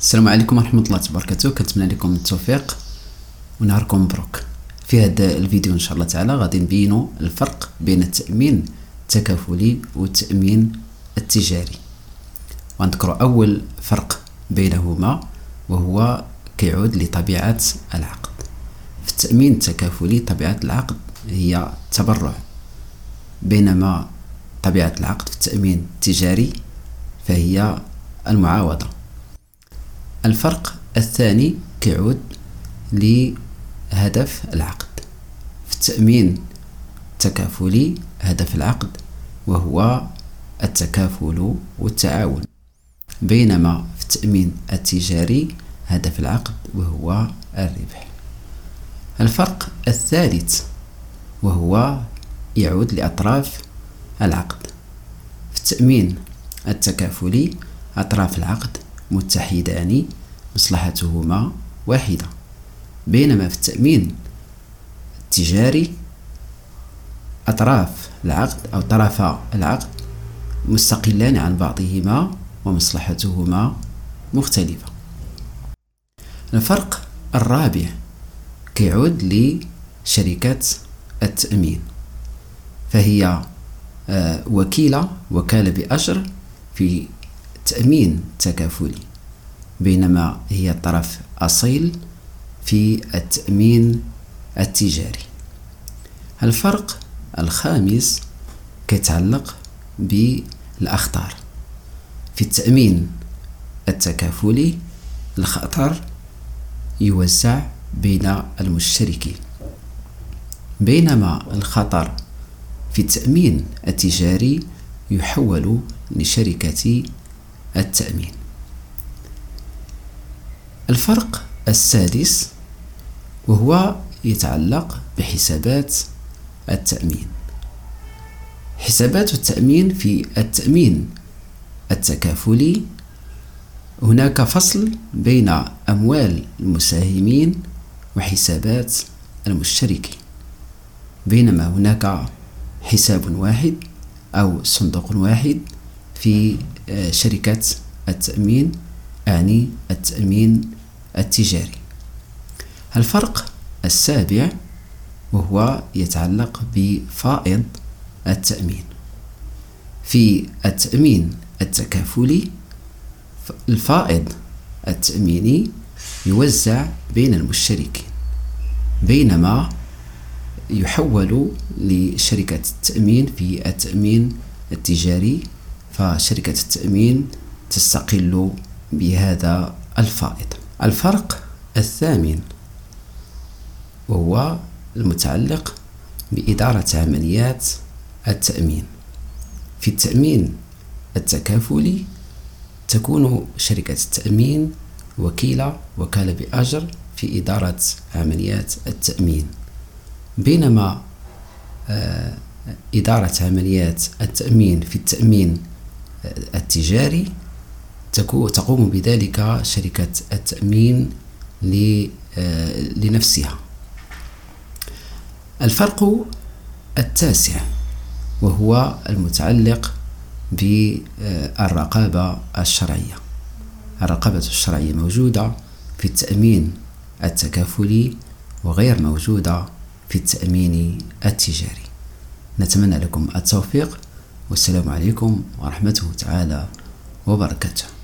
السلام عليكم ورحمة الله وبركاته كنتمنى لكم التوفيق ونهاركم مبروك. في هذا الفيديو إن شاء الله تعالى غادي نبينوا الفرق بين التأمين التكافلي والتأمين التجاري. ونذكر أول فرق بينهما وهو كيعود لطبيعة العقد. في التأمين التكافلي طبيعة العقد هي تبرع. بينما طبيعة العقد في التأمين التجاري فهي المعاوضة الفرق الثاني كيعود لهدف العقد. في التأمين التكافلي هدف العقد وهو التكافل والتعاون. بينما في التأمين التجاري هدف العقد وهو الربح. الفرق الثالث وهو يعود لأطراف العقد. في التأمين التكافلي أطراف العقد متحدان مصلحتهما واحدة بينما في التأمين التجاري أطراف العقد أو طرفا العقد مستقلان عن بعضهما ومصلحتهما مختلفة. الفرق الرابع كيعود لشركة التأمين فهي آه، وكيلة وكالة بأجر في تأمين تكافلي بينما هي طرف أصيل في التأمين التجاري. الفرق الخامس كيتعلق بالأخطار. في التأمين التكافلي الخطر يوزع بين المشتركين. بينما الخطر في التأمين التجاري يحول لشركة التأمين. الفرق السادس وهو يتعلق بحسابات التأمين. حسابات التأمين في التأمين التكافلي هناك فصل بين أموال المساهمين وحسابات المشتركين. بينما هناك حساب واحد أو صندوق واحد في آه، شركة التأمين أعني التأمين التجاري. الفرق السابع وهو يتعلق بفائض التأمين. في التأمين التكافلي الفائض التأميني يوزع بين المشتركين بينما يحول لشركة التأمين في التأمين التجاري فشركة التأمين تستقل بهذا الفائض. الفرق الثامن وهو المتعلق بإدارة عمليات التأمين. في التأمين التكافلي تكون شركة التأمين وكيلة وكالة بأجر في إدارة عمليات التأمين. بينما آه، إدارة عمليات التأمين في التأمين التجاري تقوم بذلك شركة التأمين آه، لنفسها. الفرق التاسع وهو المتعلق بالرقابة الشرعية. الرقابة الشرعية موجودة في التأمين التكافلي وغير موجودة في التأمين التجاري. نتمنى لكم التوفيق. والسلام عليكم ورحمته تعالى وبركاته.